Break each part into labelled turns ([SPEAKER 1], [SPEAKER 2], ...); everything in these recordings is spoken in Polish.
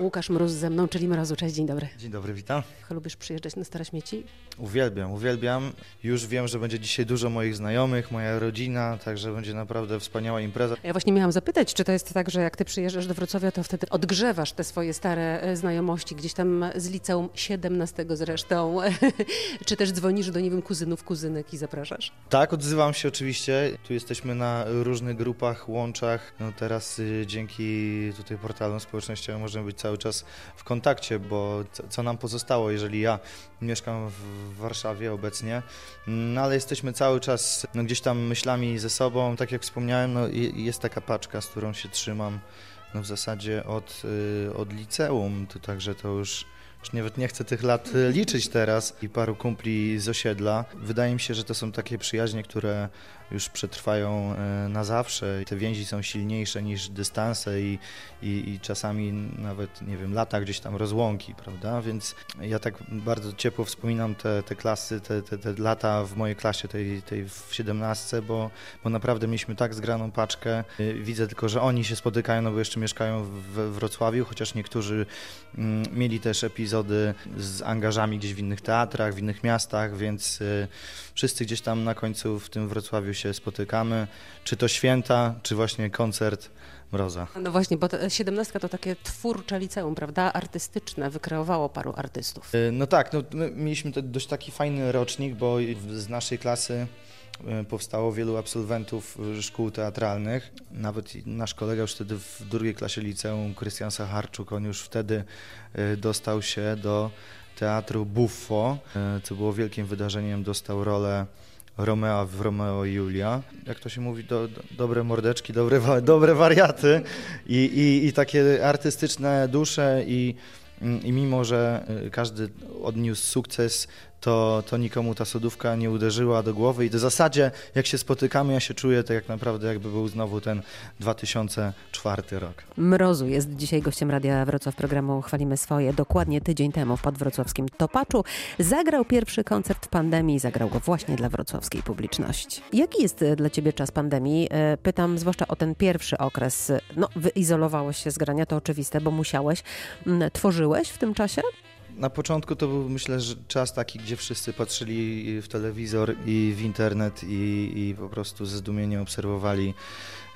[SPEAKER 1] Łukasz Mróz ze mną, czyli Mrozu. Cześć, dzień dobry.
[SPEAKER 2] Dzień dobry, witam.
[SPEAKER 1] Lubisz przyjeżdżać na Stare Śmieci?
[SPEAKER 2] Uwielbiam, uwielbiam. Już wiem, że będzie dzisiaj dużo moich znajomych, moja rodzina, także będzie naprawdę wspaniała impreza.
[SPEAKER 1] Ja właśnie miałam zapytać, czy to jest tak, że jak ty przyjeżdżasz do Wrocławia, to wtedy odgrzewasz te swoje stare e, znajomości, gdzieś tam z liceum 17 zresztą, czy też dzwonisz do, nie wiem, kuzynów, kuzynek i zapraszasz?
[SPEAKER 2] Tak, odzywam się oczywiście. Tu jesteśmy na różnych grupach, łączach. No teraz y, dzięki tutaj portalom społecznościowym możemy być cały czas w kontakcie, bo co, nam pozostało, jeżeli ja mieszkam w Warszawie obecnie, no ale jesteśmy cały czas no, gdzieś tam myślami ze sobą. Tak jak wspomniałem, no, jest taka paczka, z którą się trzymam no, w zasadzie od, y, od liceum, to także to już już nawet nie chcę tych lat y, liczyć teraz i paru kumpli z osiedla. Wydaje mi się, że to są takie przyjaźnie, które już przetrwają y, na zawsze. Te więzi są silniejsze niż dystanse i, i, i czasami nawet, nie wiem, lata gdzieś tam rozłąki, prawda? Więc ja tak bardzo ciepło wspominam te, te klasy, te, te, te lata w mojej klasie, tej, tej w 17, bo, bo naprawdę mieliśmy tak zgraną paczkę. Y, Widzę tylko, że oni się spotykają, no bo jeszcze mieszkają w Wrocławiu, chociaż niektórzy mm, mieli też epizody z angażami gdzieś w innych teatrach, w innych miastach, więc y, wszyscy gdzieś tam na końcu w tym Wrocławiu się spotykamy. Czy to święta, czy właśnie koncert Mroza.
[SPEAKER 1] No właśnie, bo 17 to takie twórcze liceum, prawda? Artystyczne, wykreowało paru artystów.
[SPEAKER 2] Y, No tak, no, my mieliśmy dość taki fajny rocznik, bo z naszej klasy powstało wielu absolwentów y, szkół teatralnych. Nawet nasz kolega już wtedy w drugiej klasie liceum, Krystian Sacharczuk, on już wtedy y, dostał się do teatru Buffo, co było wielkim wydarzeniem, dostał rolę Romea w Romeo i Julia. Jak to się mówi, do, do, dobre mordeczki, dobre, dobre wariaty i, i, i takie artystyczne dusze i, i mimo, że każdy odniósł sukces, to, to nikomu ta sodówka nie uderzyła do głowy i w zasadzie jak się spotykamy, ja się czuję tak jak naprawdę jakby był znowu ten 2004 rok.
[SPEAKER 1] Mrozu jest dzisiaj gościem Radia Wrocław programu Chwalimy Swoje. Dokładnie tydzień temu w podwrocławskim Topaczu zagrał pierwszy koncert w pandemii. Zagrał go właśnie dla wrocławskiej publiczności. Jaki jest e, dla ciebie czas pandemii? E, Pytam zwłaszcza o ten pierwszy okres. No, wyizolowałeś się z grania, to oczywiste, bo musiałeś. Mm, Tworzyłeś w tym czasie?
[SPEAKER 2] Na początku to był myślę, że czas taki, gdzie wszyscy patrzyli w telewizor i w internet i, i po prostu ze zdumieniem obserwowali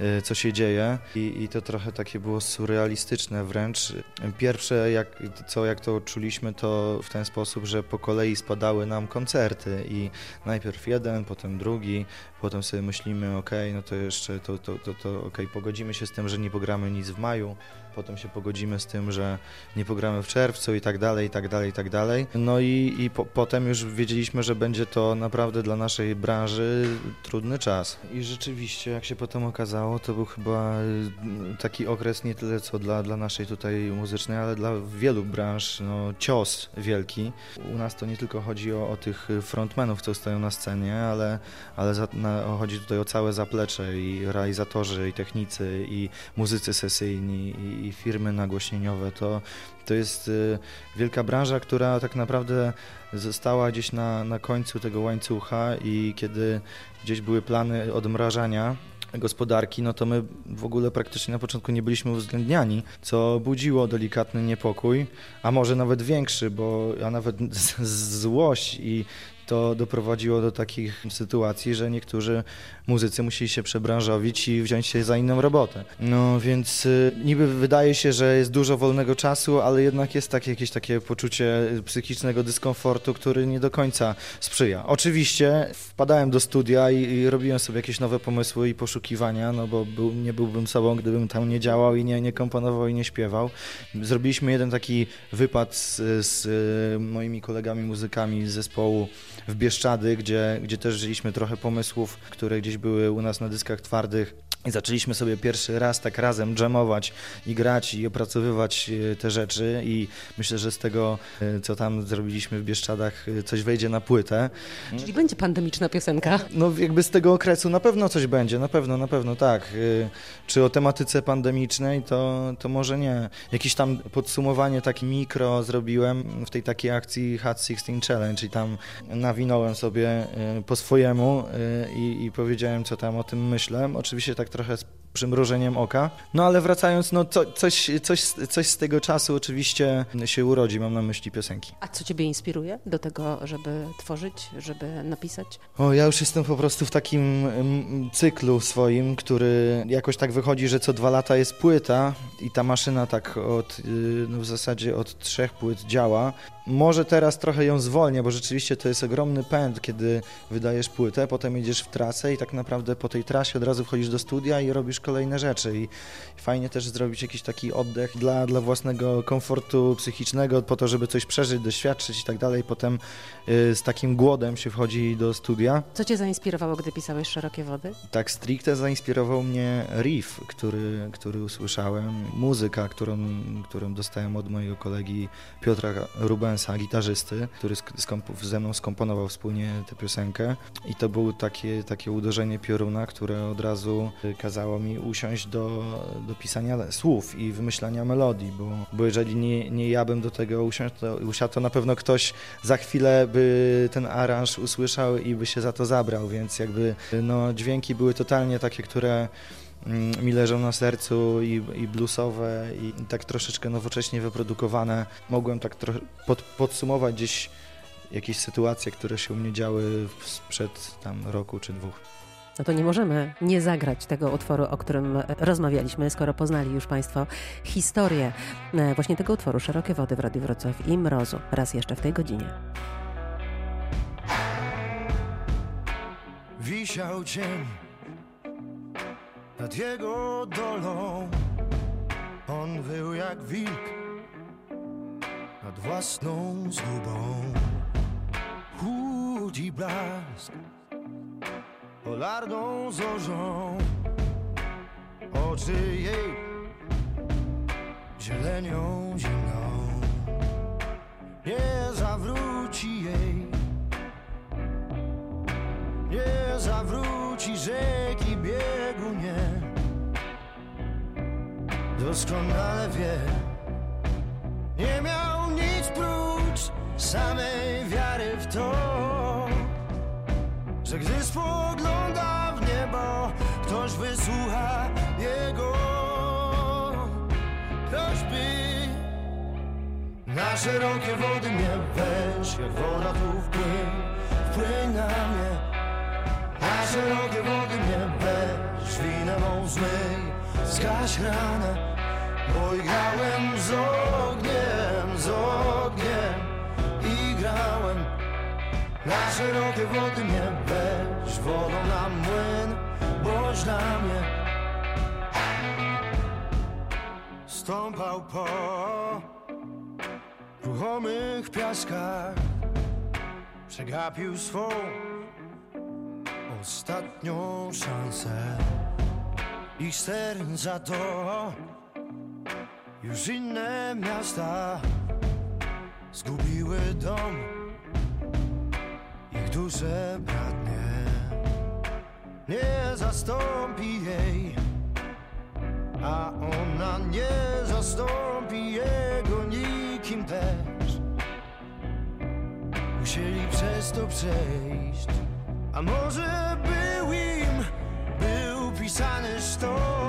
[SPEAKER 2] y, co się dzieje. I, i to trochę takie było surrealistyczne wręcz. Pierwsze jak, co jak to czuliśmy to w ten sposób, że po kolei spadały nam koncerty i najpierw jeden, potem drugi, potem sobie myślimy ok, no to jeszcze to, to, to, to pogodzimy się z tym, że nie pogramy nic w maju, potem się pogodzimy z tym, że nie pogramy w czerwcu i tak dalej, i tak dalej, i tak dalej. No i, i po, potem już wiedzieliśmy, że będzie to naprawdę dla naszej branży trudny czas. I rzeczywiście, jak się potem okazało, to był chyba y, taki okres nie tyle co dla, dla naszej tutaj muzycznej, ale dla wielu branż, no cios wielki. U nas to nie tylko chodzi o, o tych frontmenów, co stoją na scenie, ale, ale za, na, chodzi tutaj o całe zaplecze i realizatorzy, i technicy, i muzycy sesyjni, i, i firmy nagłośnieniowe. To, to jest y, wielka branża, która tak naprawdę została gdzieś na, na końcu tego łańcucha i kiedy gdzieś były plany odmrażania gospodarki, no to my w ogóle praktycznie na początku nie byliśmy uwzględniani, co budziło delikatny niepokój, a może nawet większy, bo a nawet złość i to doprowadziło do takich sytuacji, że niektórzy muzycy musieli się przebranżowić i wziąć się za inną robotę. No więc y, niby wydaje się, że jest dużo wolnego czasu, ale jednak jest takie, jakieś takie poczucie psychicznego dyskomfortu, który nie do końca sprzyja. Oczywiście wpadałem do studia i, i robiłem sobie jakieś nowe pomysły i poszukiwania, no bo był, nie byłbym sobą, gdybym tam nie działał i nie, nie komponował i nie śpiewał. Zrobiliśmy jeden taki wypad z, z y, moimi kolegami muzykami z zespołu w Bieszczady, gdzie, gdzie też żyliśmy trochę pomysłów, które gdzieś były u nas na dyskach twardych. I zaczęliśmy sobie pierwszy raz tak razem dżemować i grać i opracowywać e, te rzeczy i myślę, że z tego, e, co tam zrobiliśmy w Bieszczadach, e, coś wejdzie na płytę.
[SPEAKER 1] Czyli będzie pandemiczna piosenka.
[SPEAKER 2] No jakby z tego okresu na pewno coś będzie, na pewno, na pewno tak. Czy o tematyce pandemicznej, to, to może nie. Jakieś tam podsumowanie takie mikro zrobiłem w tej takiej akcji Hot 16 Challenge i tam nawinąłem sobie po swojemu i, i powiedziałem, co tam o tym myślę. Oczywiście tak trochę przymrużeniem oka. No ale wracając, no co, coś, coś, coś z tego czasu oczywiście się urodzi, mam na myśli piosenki.
[SPEAKER 1] A co ciebie inspiruje do tego, żeby tworzyć, żeby napisać?
[SPEAKER 2] O, ja już jestem po prostu w takim mm, cyklu swoim, który jakoś tak wychodzi, że co dwa lata jest płyta i ta maszyna tak od, y, no w zasadzie od trzech płyt działa. Może teraz trochę ją zwolnię, bo rzeczywiście to jest ogromny pęd, kiedy wydajesz płytę, potem jedziesz w trasę i tak naprawdę po tej trasie od razu wchodzisz do studia i robisz kolejne rzeczy. I fajnie też zrobić jakiś taki oddech dla, dla własnego komfortu psychicznego, po to, żeby coś przeżyć, doświadczyć i tak dalej. Potem y, z takim głodem się wchodzi do studia.
[SPEAKER 1] Co cię zainspirowało, gdy pisałeś Szerokie Wody?
[SPEAKER 2] Tak stricte zainspirował mnie riff, który, który usłyszałem, muzyka, którą, którą dostałem od mojego kolegi Piotra Rubensa, gitarzysty, który ze mną skomponował wspólnie tę piosenkę i to było takie, takie uderzenie pioruna, które od razu kazało mi usiąść do, do pisania słów i wymyślania melodii, bo, bo jeżeli nie, nie ja bym do tego usiąść, to, usiadł, to na pewno ktoś za chwilę by ten aranż usłyszał i by się za to zabrał, więc jakby no, dźwięki były totalnie takie, które mm, mi leżą na sercu i, i bluesowe i tak troszeczkę nowocześnie wyprodukowane. Mogłem tak pod, podsumować gdzieś jakieś sytuacje, które się u mnie działy sprzed tam roku czy dwóch.
[SPEAKER 1] No to nie możemy nie zagrać tego utworu, o którym rozmawialiśmy, skoro poznali już Państwo historię e, właśnie tego utworu Szerokie Wody w Radiu Wrocław i Mrozu. Raz jeszcze w tej godzinie. Wisiał cień nad jego dolą. On wył jak wilk nad własną zgubą. Chłód i blask polarną zorzą. Oczy jej zielenią zimną. Nie zawróci jej, nie zawróci rzeki biegu, nie. Doskonale wie, nie miał nic prócz samej wiary w to, że gdy spogląda w niebo, ktoś wysłucha jego. Ktoś by na szerokie wody mnie weź, jak woda tu wpłyń, wpłyń na mnie. Na szerokie wody mnie weź, winę mą zmyj, zgaś ranę, bo grałem z ogniem, z ogniem i grałem. Na szerokie wody mnie weź, wodą na młyn, boś dla mnie. Stąpał po ruchomych piaskach, przegapił swą ostatnią szansę. Ich serca to już inne miasta zgubiły dom, ich dusze bradnie. Nie zastąpi jej, a ona nie zastąpi jego nikim też. Musieli przez to przejść, a może był im, był pisany sztorm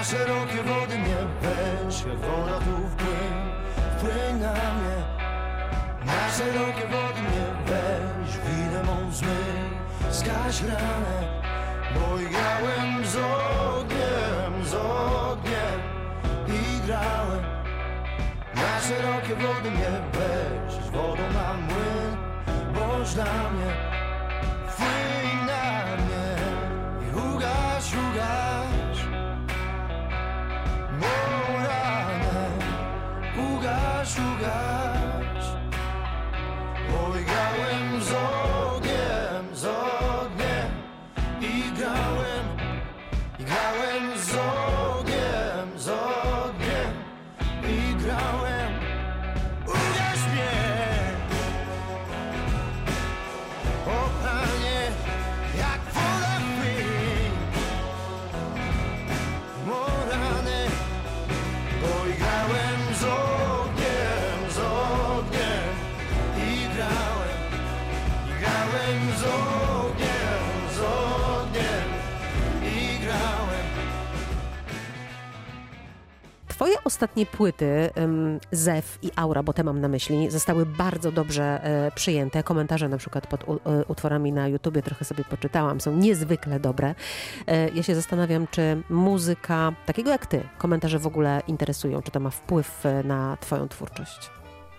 [SPEAKER 1] na szerokie wody mnie weź, jak woda tu wpłyń, wpłyń na mnie. Na szerokie wody mnie weź, winę mą zmyj, zgaś ranę, bo grałem z ogniem, z ogniem i grałem. Na szerokie wody mnie weź, z wodą na młyn, boż dla mnie, machucar. Ostatnie płyty, Zew i Aura, bo te mam na myśli, zostały bardzo dobrze e, przyjęte. Komentarze na przykład pod e, utworami na YouTubie trochę sobie poczytałam, są niezwykle dobre. E, ja się zastanawiam, czy muzyka takiego jak ty, komentarze w ogóle interesują, czy to ma wpływ na twoją twórczość?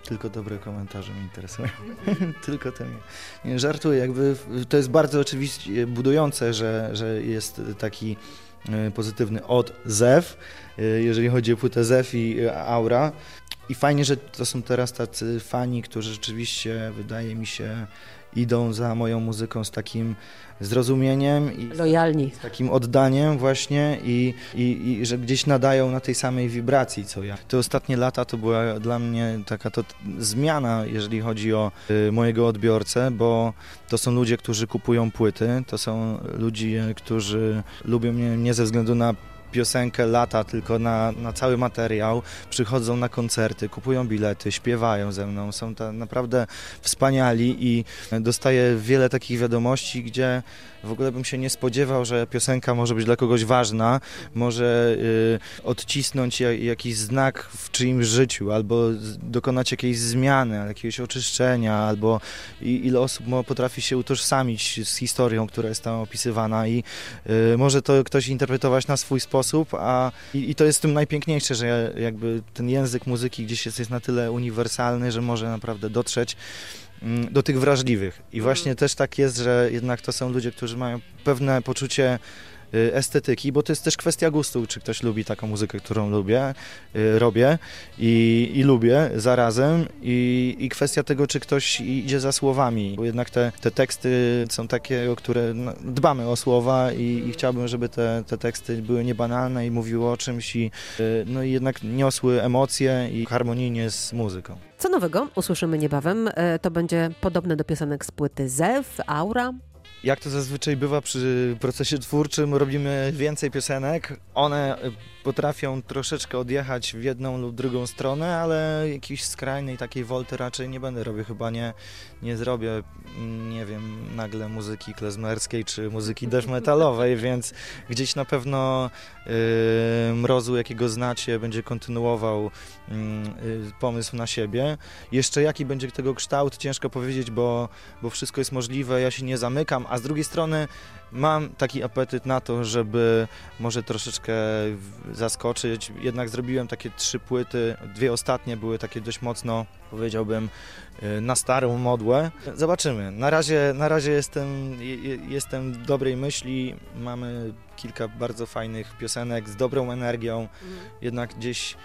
[SPEAKER 2] Tylko dobre komentarze mnie interesują. Tylko te mnie. Nie, żartuję, jakby to jest bardzo oczywiście budujące, że, że jest taki pozytywny odzew, e, jeżeli chodzi o płytę Zew i e, Aura. I fajnie, że to są teraz tacy fani, którzy rzeczywiście, wydaje mi się, idą za moją muzyką z takim zrozumieniem i
[SPEAKER 1] Lojalni.
[SPEAKER 2] z takim oddaniem właśnie i, i, i że gdzieś nadają na tej samej wibracji co ja. Te ostatnie lata to była dla mnie taka to zmiana, jeżeli chodzi o y, mojego odbiorcę, bo to są ludzie, którzy kupują płyty, to są ludzie, którzy lubią mnie nie ze względu na piosenkę lata, tylko na, na cały materiał, przychodzą na koncerty, kupują bilety, śpiewają ze mną, są ta, naprawdę wspaniali i dostaję wiele takich wiadomości, gdzie w ogóle bym się nie spodziewał, że piosenka może być dla kogoś ważna, może y, odcisnąć ja- jakiś znak w czyimś życiu, albo dokonać jakiejś zmiany, jakiegoś oczyszczenia, albo i, ile osób potrafi się utożsamić z historią, która jest tam opisywana i y, może to ktoś interpretować na swój sposób, a i, i to jest w tym najpiękniejsze, że jakby ten język muzyki gdzieś jest, jest na tyle uniwersalny, że może naprawdę dotrzeć mm, do tych wrażliwych. I właśnie też tak jest, że jednak to są ludzie, którzy mają pewne poczucie estetyki, bo to jest też kwestia gustu, czy ktoś lubi taką muzykę, którą lubię, y, robię i, i lubię zarazem i, i kwestia tego, czy ktoś idzie za słowami, bo jednak te, te teksty są takie, o które no, dbamy o słowa i, i chciałbym, żeby te, te teksty były niebanalne i mówiły o czymś i, y, no i jednak niosły emocje i harmonijnie z muzyką.
[SPEAKER 1] Co nowego usłyszymy niebawem. To będzie podobne do piosenek z płyty Zew, Aura.
[SPEAKER 2] Jak to zazwyczaj bywa przy procesie twórczym, robimy więcej piosenek. One y, potrafią troszeczkę odjechać w jedną lub drugą stronę, ale jakiejś skrajnej takiej wolty raczej nie będę robił. Chyba nie, nie zrobię, mm, nie wiem, nagle muzyki klezmerskiej czy muzyki death metalowej, więc gdzieś na pewno y, Mrozu, jakiego znacie, będzie kontynuował mm, y, pomysł na siebie. Jeszcze jaki będzie tego kształt, ciężko powiedzieć, bo, bo wszystko jest możliwe, ja się nie zamykam, a z drugiej strony mam taki apetyt na to, żeby może troszeczkę zaskoczyć. Jednak zrobiłem takie trzy płyty, dwie ostatnie były takie dość mocno, powiedziałbym, y, na starą modłę. Zobaczymy. Na razie, na razie jestem, je- je- jestem dobrej myśli, mamy kilka bardzo fajnych piosenek z dobrą energią, jednak gdzieś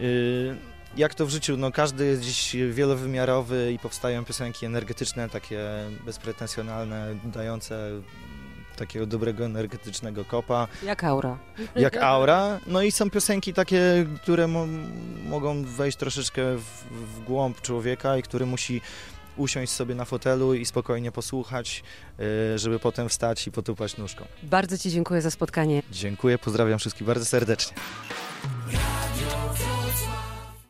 [SPEAKER 2] y, jak to w życiu, no każdy jest gdzieś wielowymiarowy i powstają piosenki energetyczne, takie bezpretensjonalne, dające takiego dobrego energetycznego kopa,
[SPEAKER 1] Jak Aura.
[SPEAKER 2] jak aura. No i są piosenki takie, które mo mogą wejść troszeczkę w, w głąb człowieka i który musi usiąść sobie na fotelu i spokojnie posłuchać, y, żeby potem wstać i potupać nóżką.
[SPEAKER 1] Bardzo Ci dziękuję za spotkanie.
[SPEAKER 2] Dziękuję, pozdrawiam wszystkich bardzo serdecznie.